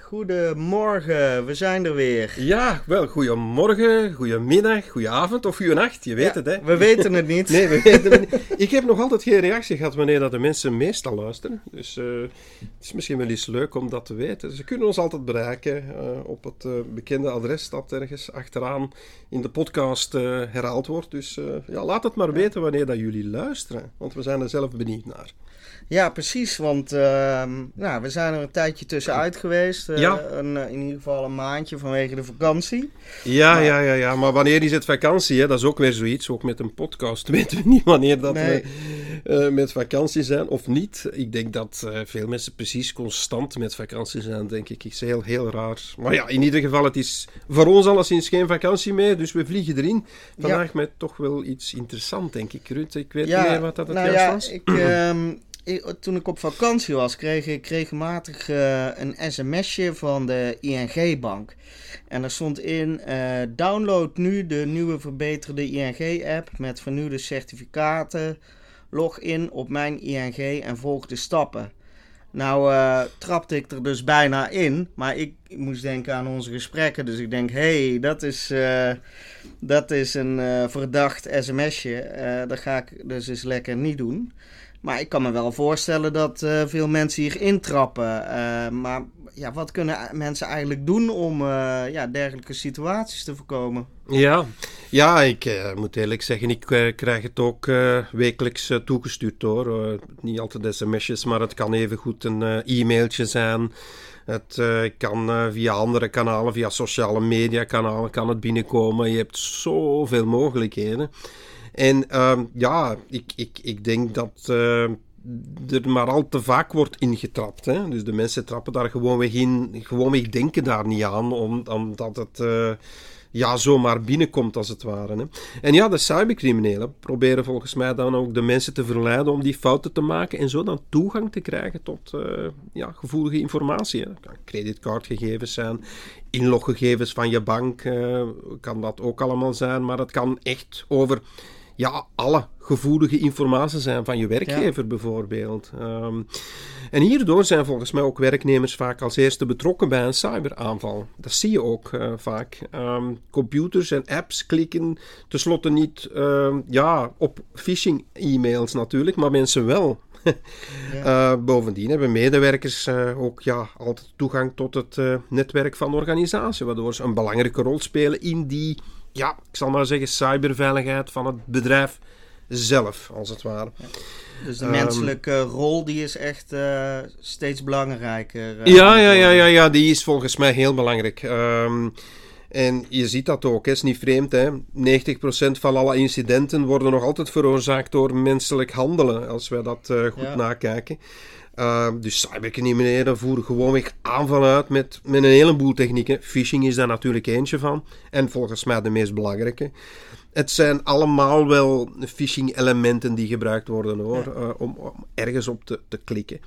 Goedemorgen, we zijn er weer. Ja, wel, goedemorgen, goedemiddag, goedenavond of goedenacht, je weet Ja, het hè. We weten het niet. Nee, we weten het niet. Ik heb nog altijd geen reactie gehad wanneer dat de mensen meestal luisteren. Dus eh, het is misschien wel eens leuk om dat te weten. Ze kunnen ons altijd bereiken eh, op het eh, bekende adres dat ergens achteraan in de podcast herhaald wordt. Dus ja, laat het maar weten wanneer dat jullie luisteren, want we zijn er zelf benieuwd naar. Ja, precies, want ehm, nou, we zijn er een tijdje tussenuit geweest. eh, Ja. een, eh, in ieder geval een maandje vanwege de vakantie. Ja, Maar- ja, ja, ja, maar wanneer is het vakantie? Hè? Dat is ook weer zoiets. Ook met een podcast weten we niet wanneer dat Nee. we eh, met vakantie zijn of niet. Ik denk dat veel mensen precies constant met vakantie zijn, denk ik. Is heel, heel raar. Maar ja, in ieder geval, het is voor ons alleszins geen vakantie meer, dus we vliegen erin. Vandaag met toch wel iets interessants, denk ik, Ruud. Ik weet niet meer wat dat het nou juist ja, was. ik, ehm, toen ik op vakantie was, kreeg ik regelmatig eh, een sms'je van de ING-bank. En er stond in, eh, download nu de nieuwe verbeterde ING-app met vernieuwde certificaten. Log in op mijn ING en volg de stappen. Nou eh, trapte ik er dus bijna in, maar ik, moest denken aan onze gesprekken. Dus ik denk, hé, hey, dat is... dat is een verdacht sms'je. Dat ga ik dus eens lekker niet doen. Maar ik kan me wel voorstellen dat eh, veel mensen hier intrappen. Eh, maar ja, wat kunnen mensen eigenlijk doen om eh, ja, dergelijke situaties te voorkomen? Ja, ja ik eh, moet eerlijk zeggen, ik krijg het ook eh, wekelijks toegestuurd hoor. Eh, niet altijd sms'jes, maar het kan even goed een eh, e-mailtje zijn. Het eh, kan eh, via andere kanalen, via sociale media kanalen kan het binnenkomen. Je hebt zoveel mogelijkheden. En ehm, ja, ik, ik, ik denk dat eh, er maar al te vaak wordt ingetrapt. Hè? Dus de mensen trappen daar gewoonweg in, gewoonweg denken daar niet aan, om- omdat het eh, ja, zomaar binnenkomt als het ware. Hè? En ja, de cybercriminelen proberen volgens mij dan ook de mensen te verleiden om die fouten te maken en zo dan toegang te krijgen tot eh, ja, gevoelige informatie. Hè? Kan creditcardgegevens zijn, inloggegevens van je bank kan dat ook allemaal zijn, maar het kan echt over ja, alle gevoelige informatie zijn van je werkgever bijvoorbeeld. Ehm, en hierdoor zijn volgens mij ook werknemers vaak als eerste betrokken bij een cyberaanval. Dat zie je ook eh, vaak. Ehm, computers en apps klikken tenslotte niet ehm, ja, op phishing-e-mails natuurlijk, maar mensen wel. Eh, bovendien hebben medewerkers eh, ook ja, altijd toegang tot het netwerk van de organisatie, waardoor ze een belangrijke rol spelen in die, ja, ik zal maar zeggen, cyberveiligheid van het bedrijf zelf, als het ware. Dus de Ehm, menselijke rol die is echt eh, steeds belangrijker. eh, Ja, ja, ja, ja, ja, die is volgens mij heel belangrijk. Ehm, en je ziet dat ook, hè. is niet vreemd. Hè. 90% van alle incidenten worden nog altijd veroorzaakt door menselijk handelen, als wij dat eh, goed Ja. nakijken. Ehm, dus cybercriminelen voeren gewoonweg aanvallen uit met, met een heleboel technieken. Phishing is daar natuurlijk eentje van. En volgens mij de meest belangrijke. Het zijn allemaal wel phishing-elementen die gebruikt worden hoor, eh, om, om ergens op te, te klikken.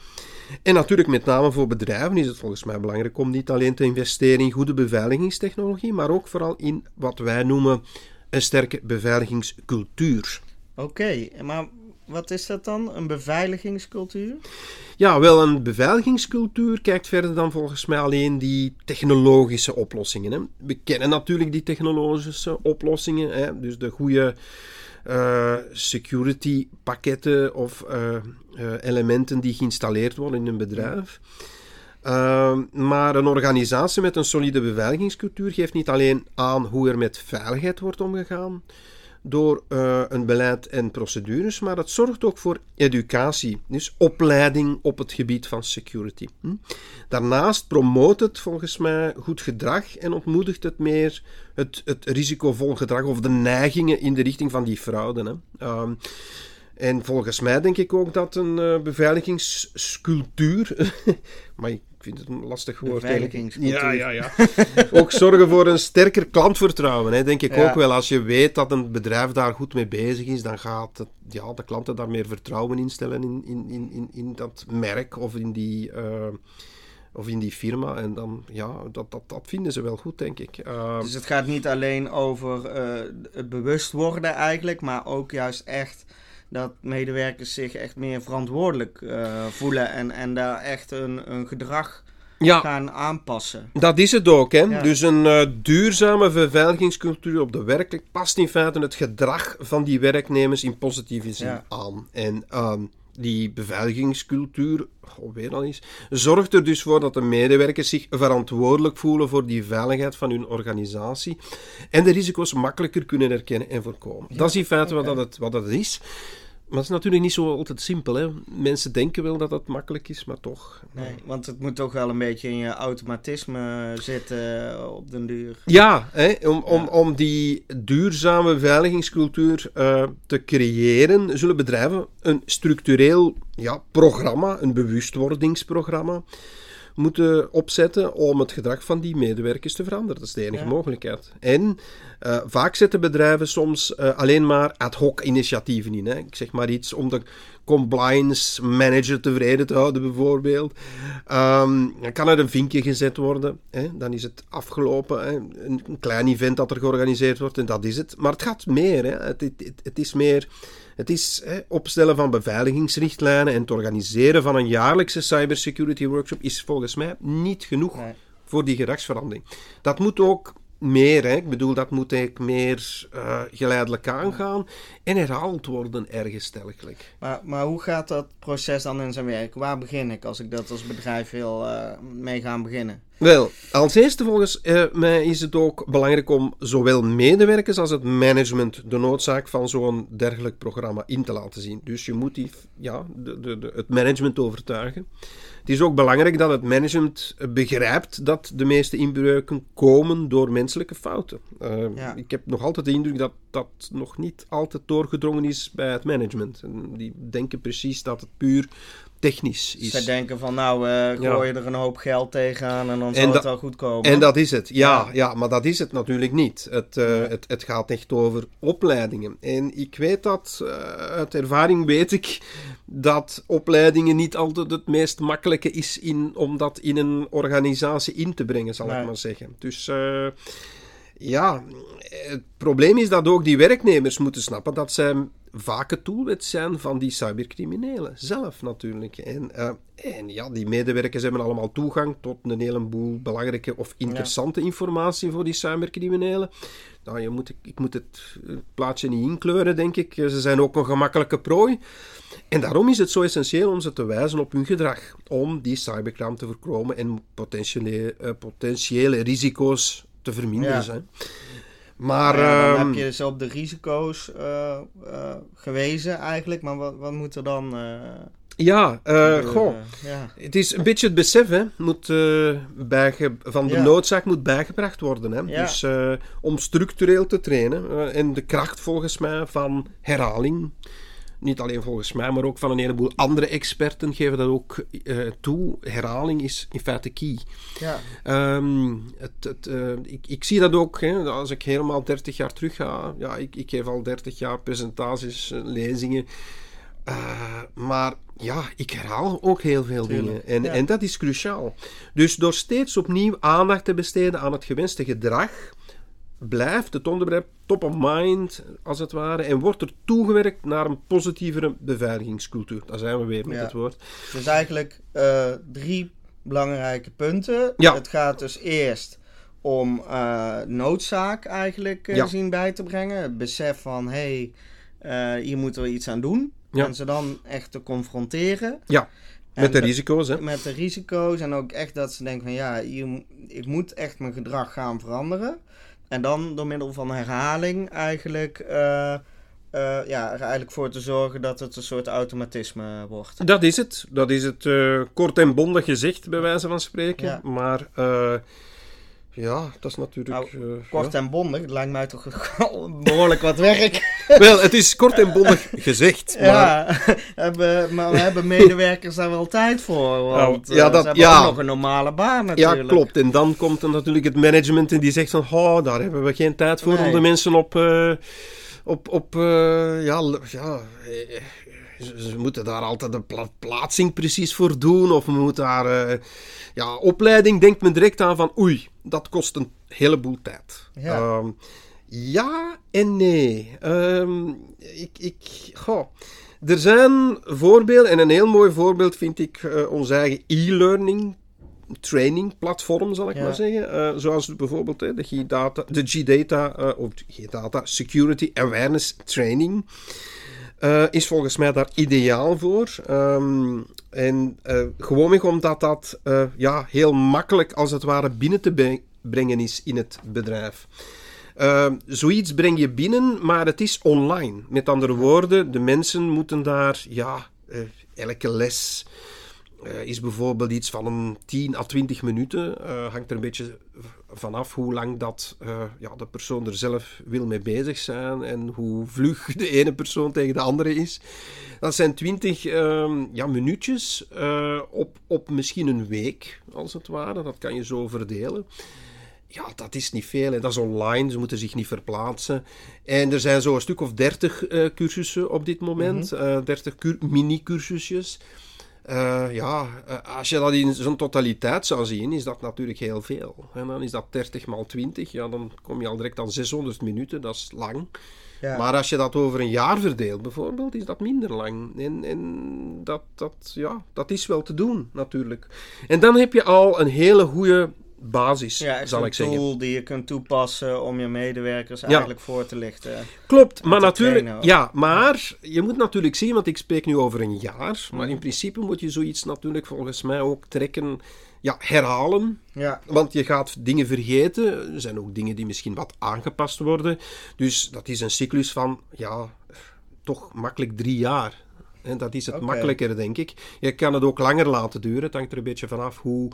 En natuurlijk, met name voor bedrijven is het volgens mij belangrijk om niet alleen te investeren in goede beveiligingstechnologie, maar ook vooral in wat wij noemen een sterke beveiligingscultuur. Oké, maar wat is dat dan? Een beveiligingscultuur? Ja, wel, een beveiligingscultuur kijkt verder dan volgens mij alleen die technologische oplossingen. Hè. We kennen natuurlijk die technologische oplossingen, hè, dus de goede eh, security pakketten of eh, eh, elementen die geïnstalleerd worden in een bedrijf. Ehm, maar een organisatie met een solide beveiligingscultuur geeft niet alleen aan hoe er met veiligheid wordt omgegaan door eh, een beleid en procedures, maar het zorgt ook voor educatie, dus opleiding op het gebied van security. Hm? Daarnaast promoot het volgens mij goed gedrag en ontmoedigt het meer het, het risicovol gedrag of de neigingen in de richting van die fraude. Hè? Ehm, en volgens mij denk ik ook dat een eh, beveiligingscultuur, maar ik vind het een lastig woord. Ja, ja, ja. ook zorgen voor een sterker klantvertrouwen. Hè, denk ik Ja. ook wel. Als je weet dat een bedrijf daar goed mee bezig is, dan gaat het, ja, de klanten daar meer vertrouwen instellen in, in, in, in, in dat merk of in die, eh, of in die firma. En dan, ja, dat, dat, dat vinden ze wel goed, denk ik. Eh, Dus het gaat niet alleen over eh, het bewust worden eigenlijk, maar ook juist echt dat medewerkers zich echt meer verantwoordelijk eh, voelen en, en daar echt een, een gedrag ja, gaan aanpassen. Dat is het ook. Hè? Ja. Dus een eh, duurzame beveiligingscultuur op de werkelijk past in feite het gedrag van die werknemers in positieve zin Ja. aan. En ehm, die beveiligingscultuur, weer al eens, zorgt er dus voor dat de medewerkers zich verantwoordelijk voelen voor die veiligheid van hun organisatie en de risico's makkelijker kunnen herkennen en voorkomen. dat is in feite wat, dat het, wat dat is. Maar het is natuurlijk niet zo altijd simpel. Hè? Mensen denken wel dat het makkelijk is, maar toch. Nee, want het moet toch wel een beetje in je automatisme zitten eh, op den duur. Ja, hè, om, om, Ja. om die duurzame beveiligingscultuur eh, te creëren, zullen bedrijven een structureel ja, programma, een bewustwordingsprogramma, moeten opzetten om het gedrag van die medewerkers te veranderen. Dat is de enige Ja. mogelijkheid. En eh, vaak zetten bedrijven soms eh, alleen maar ad hoc initiatieven in. Hè. Ik zeg maar iets om de compliance manager tevreden te houden, bijvoorbeeld. Ehm, dan kan er een vinkje gezet worden. Hè. Dan is het afgelopen. Hè. Een, klein event dat er georganiseerd wordt en dat is het. Maar het gaat meer. Hè. Het, het- het is meer. Het is hè, opstellen van beveiligingsrichtlijnen en het organiseren van een jaarlijkse cybersecurity workshop is volgens mij niet genoeg Nee. voor die gedragsverandering. Dat moet ook meer, hè. ik bedoel, dat moet eigenlijk meer eh, geleidelijk aangaan en herhaald worden ergens telkelijk. Maar, maar hoe gaat dat proces dan in zijn werk? Waar begin ik als ik dat als bedrijf wil eh, mee gaan beginnen? Wel, als eerste volgens eh, mij is het ook belangrijk om zowel medewerkers als het management de noodzaak van zo'n dergelijk programma in te laten zien. Dus je moet die, ja, de, de, de- het management overtuigen. Het is ook belangrijk dat het management begrijpt dat de meeste inbreuken komen door menselijke fouten. Eh, Ja. Ik heb nog altijd de indruk dat dat nog niet altijd doorgedrongen is bij het management. En die denken precies dat het puur technisch is. Zij denken van nou, eh gooi je er een hoop geld tegenaan en dan zal En het wel goed komen. En dat is het, ja, Ja. ja. maar dat is het natuurlijk niet. Het, eh, het, het gaat echt over opleidingen. En ik weet dat, eh, uit ervaring weet ik, dat opleidingen niet altijd het meest makkelijke is in, om dat in een organisatie in te brengen, zal Nee. ik maar zeggen. Dus ja, het probleem is dat ook die werknemers moeten snappen dat zij vaak het doelwit zijn van die cybercriminelen zelf natuurlijk. En, eh, en ja, die medewerkers hebben allemaal toegang tot een heleboel belangrijke of interessante informatie voor die cybercriminelen. Nou, je moet, ik moet het eh, plaatje niet inkleuren, denk ik. Ze zijn ook een gemakkelijke prooi. En daarom is het zo essentieel om ze te wijzen op hun gedrag. Om die cybercrime te voorkomen en potentiële, eh, potentiële risico's te verminderen. Ja. zijn. Maar Ja, dan ehm, heb je dus op de risico's eh, eh, gewezen eigenlijk, maar wat, wat moet er dan eh ja, goh. Ja. Het is een beetje het besef hè, moet, bijge- van de Ja. noodzaak moet bijgebracht worden. Hè. Ja. Dus om structureel te trainen en de kracht volgens mij van herhaling, niet alleen volgens mij, maar ook van een heleboel andere experten geven dat ook eh, toe. Herhaling is in feite key. Ja. Ehm, het, het, eh, ik, ik zie dat ook, hè, als ik helemaal 30 jaar terug ga. Ja, ik, ik geef al 30 jaar presentaties, eh, lezingen. Maar ja, ik herhaal ook heel veel Tuurlijk, dingen. En, ja. en dat is cruciaal. Dus door steeds opnieuw aandacht te besteden aan het gewenste gedrag, blijft het onderwerp top of mind, als het ware, en wordt er toegewerkt naar een positievere beveiligingscultuur. Daar zijn we weer met Ja. het woord. Dus eigenlijk eh, drie belangrijke punten. Ja. Het gaat dus eerst om eh, noodzaak eigenlijk eh, Ja. zien bij te brengen. Het besef van, hé, hey, hier moeten we iets aan doen. En ze dan echt te confronteren. Ja, En met de risico's. Hè. Met de risico's en ook echt dat ze denken van ja, hier, ik moet echt mijn gedrag gaan veranderen. En dan door middel van herhaling eigenlijk, eh, eh, ja, er eigenlijk voor te zorgen dat het een soort automatisme wordt. Dat is het. Dat is het eh, kort en bondig gezegd, bij wijze van spreken. Ja. Maar ja, dat is natuurlijk... Nou, eh, Kort ja. en bondig, het lijkt mij toch behoorlijk wat werk. Wel, het is kort en bondig gezegd. Maar Ja, hebben, maar we hebben medewerkers daar wel tijd voor. Want Nou, ja, eh, dat- ze hebben ja. ook nog een normale baan natuurlijk. Ja, klopt. En dan komt er natuurlijk het management en die zegt van, oh, daar hebben we geen tijd voor om de mensen op, eh, op, op ja, ja, ze, moeten daar altijd de pla- plaatsing precies voor doen of we moeten daar, eh, ja, opleiding denkt men direct aan van, oei, dat kost een heleboel tijd. Ja. Ehm, ja en nee. Ehm, ik, ik, goh. Er zijn voorbeelden, en een heel mooi voorbeeld vind ik eh, ons eigen e-learning training platform, zal ik Ja. maar zeggen. Eh, zoals bijvoorbeeld hè, de G-Data, de G-Data, of G-Data Security Awareness Training. Eh, is volgens mij daar ideaal voor. Ehm, en eh gewoonweg omdat dat eh, ja, heel makkelijk als het ware binnen te brengen is in het bedrijf. Ehm, zoiets breng je binnen, maar het is online. Met andere woorden, de mensen moeten daar, ja, elke les eh, is bijvoorbeeld iets van een 10 à 20 minuten. Eh, hangt er een beetje vanaf hoe lang dat, eh, ja, de persoon er zelf wil mee bezig zijn en hoe vlug de ene persoon tegen de andere is. Dat zijn 20 ehm, ja, minuutjes op, op misschien een week, als het ware. Dat kan je zo verdelen. Ja, dat is niet veel. En dat is online. Ze moeten zich niet verplaatsen. En er zijn zo een stuk of dertig eh, cursussen op dit moment. eh 30 cur- mini-cursusjes. Eh, ja, eh, als je dat in zijn totaliteit zou zien, is dat natuurlijk heel veel. En dan is dat 30 maal 20. Ja, dan kom je al direct aan 600 minuten. Dat is lang. Ja. Maar als je dat over een jaar verdeelt, bijvoorbeeld, is dat minder lang. En, en dat, dat, ja, dat is wel te doen, natuurlijk. En dan heb je al een hele goede basis, ja, zal een ik zeggen. tool die je kunt toepassen om je medewerkers Ja. eigenlijk voor te lichten. Klopt, maar natuurlijk, ja, maar je moet natuurlijk zien, want ik spreek nu over een jaar, maar in principe moet je zoiets natuurlijk volgens mij ook trekken, ja, herhalen, Ja, want je gaat dingen vergeten. Er zijn ook dingen die misschien wat aangepast worden. Dus dat is een cyclus van, ja, toch makkelijk drie jaar. En dat is het makkelijker, denk ik. Je kan het ook langer laten duren. Het hangt er een beetje vanaf hoe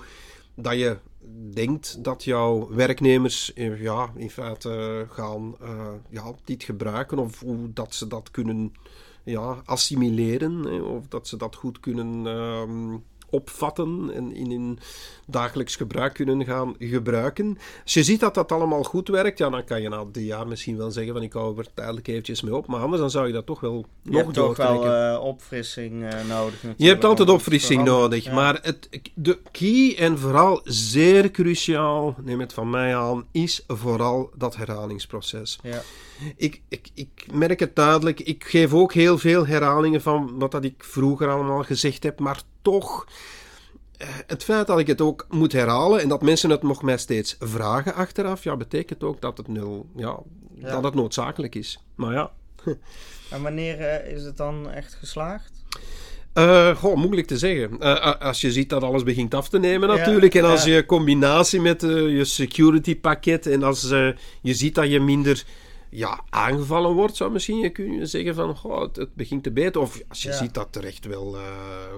dat je denkt dat jouw werknemers eh, ja, in feite gaan eh, ja, dit gebruiken. Of hoe dat ze dat kunnen ja, assimileren. hè, Of dat ze dat goed kunnen ehm, opvatten en in hun dagelijks gebruik kunnen gaan gebruiken. Als je ziet dat dat allemaal goed werkt, ja, dan kan je na drie jaar misschien wel zeggen van ik hou er tijdelijk eventjes mee op. Maar anders dan zou je dat toch wel je nog hebt toch wel doortrekken. opfrissing eh, nodig natuurlijk. Je hebt altijd opfrissing nodig, Ja. maar het, de key en vooral zeer cruciaal, neem het van mij aan, is vooral dat herhalingsproces. Ja. Ik, ik, ik merk het duidelijk, ik geef ook heel veel herhalingen van wat dat ik vroeger allemaal gezegd heb, maar toch, eh, het feit dat ik het ook moet herhalen en dat mensen het nog mij steeds vragen achteraf, ja, betekent ook dat het, nul, ja, Ja. Dat het noodzakelijk is. Maar ja, En wanneer eh, is het dan echt geslaagd? Eh, goh, moeilijk te zeggen. Als je ziet dat alles begint af te nemen Ja, natuurlijk. En als ja. je combinatie met je security pakket en als je ziet dat je minder ja, aangevallen wordt, zou misschien je kunnen zeggen van goh, het, het begint te beter. Of als je Ja. ziet dat er echt wel eh,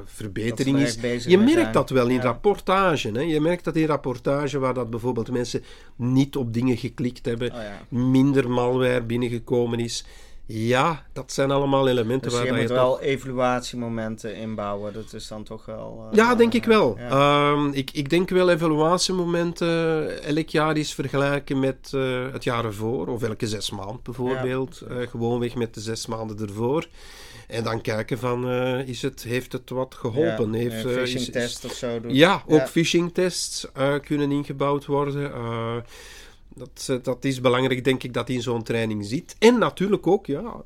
verbetering er is. Je merkt zijn. dat wel in Ja. rapportage. Hè? Je merkt dat in rapportage waar dat bijvoorbeeld mensen niet op dingen geklikt hebben, Oh ja. minder malware binnengekomen is. Ja, dat zijn allemaal elementen Dus waar je moet je toch- wel evaluatiemomenten inbouwen. Dat is dan toch wel... eh, Ja, denk ik wel. ja. Ehm, ik, ik denk wel evaluatiemomenten elk jaar is vergelijken met eh, het jaar ervoor, of elke zes maanden bijvoorbeeld. Eh, gewoonweg met de zes maanden ervoor. En dan kijken van, eh, is het, heeft het wat geholpen? Ja, heeft, een eh, phishing is- is- test of zo doen. Ja, ook Ja. phishing tests eh, kunnen ingebouwd worden. Dat, eh, dat is belangrijk, denk ik, dat in zo'n training zit. En natuurlijk ook, ja,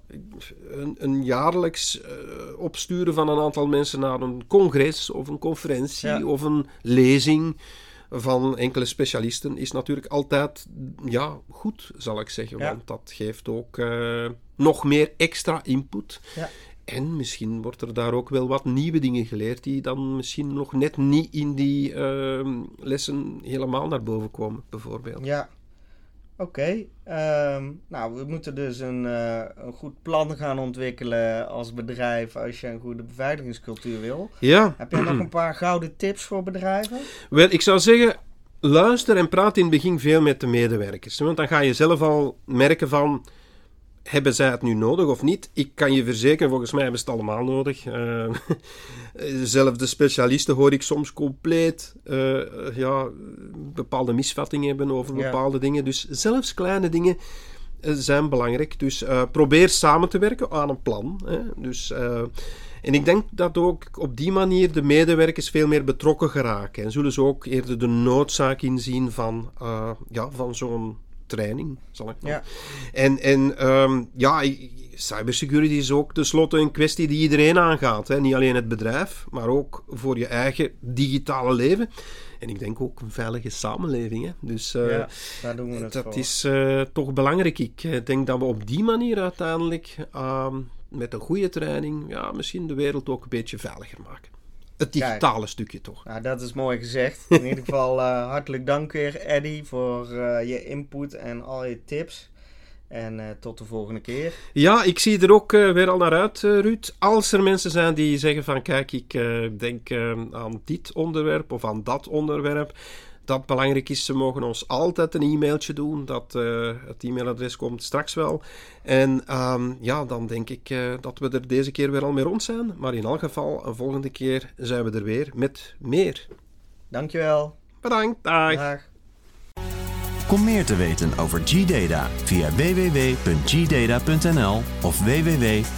een, een jaarlijks eh, opsturen van een aantal mensen naar een congres of een conferentie Ja. of een lezing van enkele specialisten is natuurlijk altijd ja, goed, zal ik zeggen. Ja. Want dat geeft ook eh, nog meer extra input. Ja. En misschien wordt er daar ook wel wat nieuwe dingen geleerd die dan misschien nog net niet in die lessen helemaal naar boven komen, bijvoorbeeld. Ja. Oké. ehm, nou, we moeten dus een, eh, een goed plan gaan ontwikkelen als bedrijf als je een goede beveiligingscultuur wil. Ja, Heb jij nog een paar gouden tips voor bedrijven? wel, ik zou zeggen, luister en praat in het begin veel met de medewerkers. Want dan ga je zelf al merken van hebben zij het nu nodig of niet? Ik kan je verzekeren, volgens mij hebben ze het allemaal nodig. Uh, zelf de specialisten hoor ik soms compleet uh, ja, bepaalde misvattingen hebben over bepaalde dingen. Dus zelfs kleine dingen uh, zijn belangrijk. Dus probeer samen te werken aan een plan. Hè. Dus, en ik denk dat ook op die manier de medewerkers veel meer betrokken geraken. En zullen ze ook eerder de noodzaak inzien van, ja, van zo'n training, zal ik. Ja. En, en um, ja, cybersecurity is ook tenslotte een kwestie die iedereen aangaat. Hè. Niet alleen het bedrijf, maar ook voor je eigen digitale leven. En ik denk ook een veilige samenleving. Hè. Dus uh, ja, daar doen we het dat is uh, toch belangrijk. Ik eh, denk dat we op die manier uiteindelijk uh, met een goede training ja, misschien de wereld ook een beetje veiliger maken. Het digitale stukje toch. Nou, dat is mooi gezegd. In ieder geval uh, hartelijk dank weer, Eddy, voor uh, je input en al je tips. En uh, tot de volgende keer. Ja, ik zie er ook weer al naar uit, Ruud. Als er mensen zijn die zeggen van kijk, ik denk aan dit onderwerp of aan dat onderwerp dat belangrijk is. Ze mogen ons altijd een e-mailtje doen. Dat, uh, het e-mailadres komt straks wel. En um, ja, dan denk ik uh, dat we er deze keer weer al mee rond zijn. Maar in elk geval, een volgende keer zijn we er weer met meer. Dankjewel. Bedankt. Dag. Dag. Kom meer te weten over G-Data via www.gdata.nl of www.gdata.be.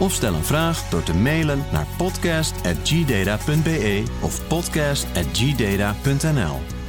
Of stel een vraag door te mailen naar podcast.gdata.be of podcast.gdata.nl.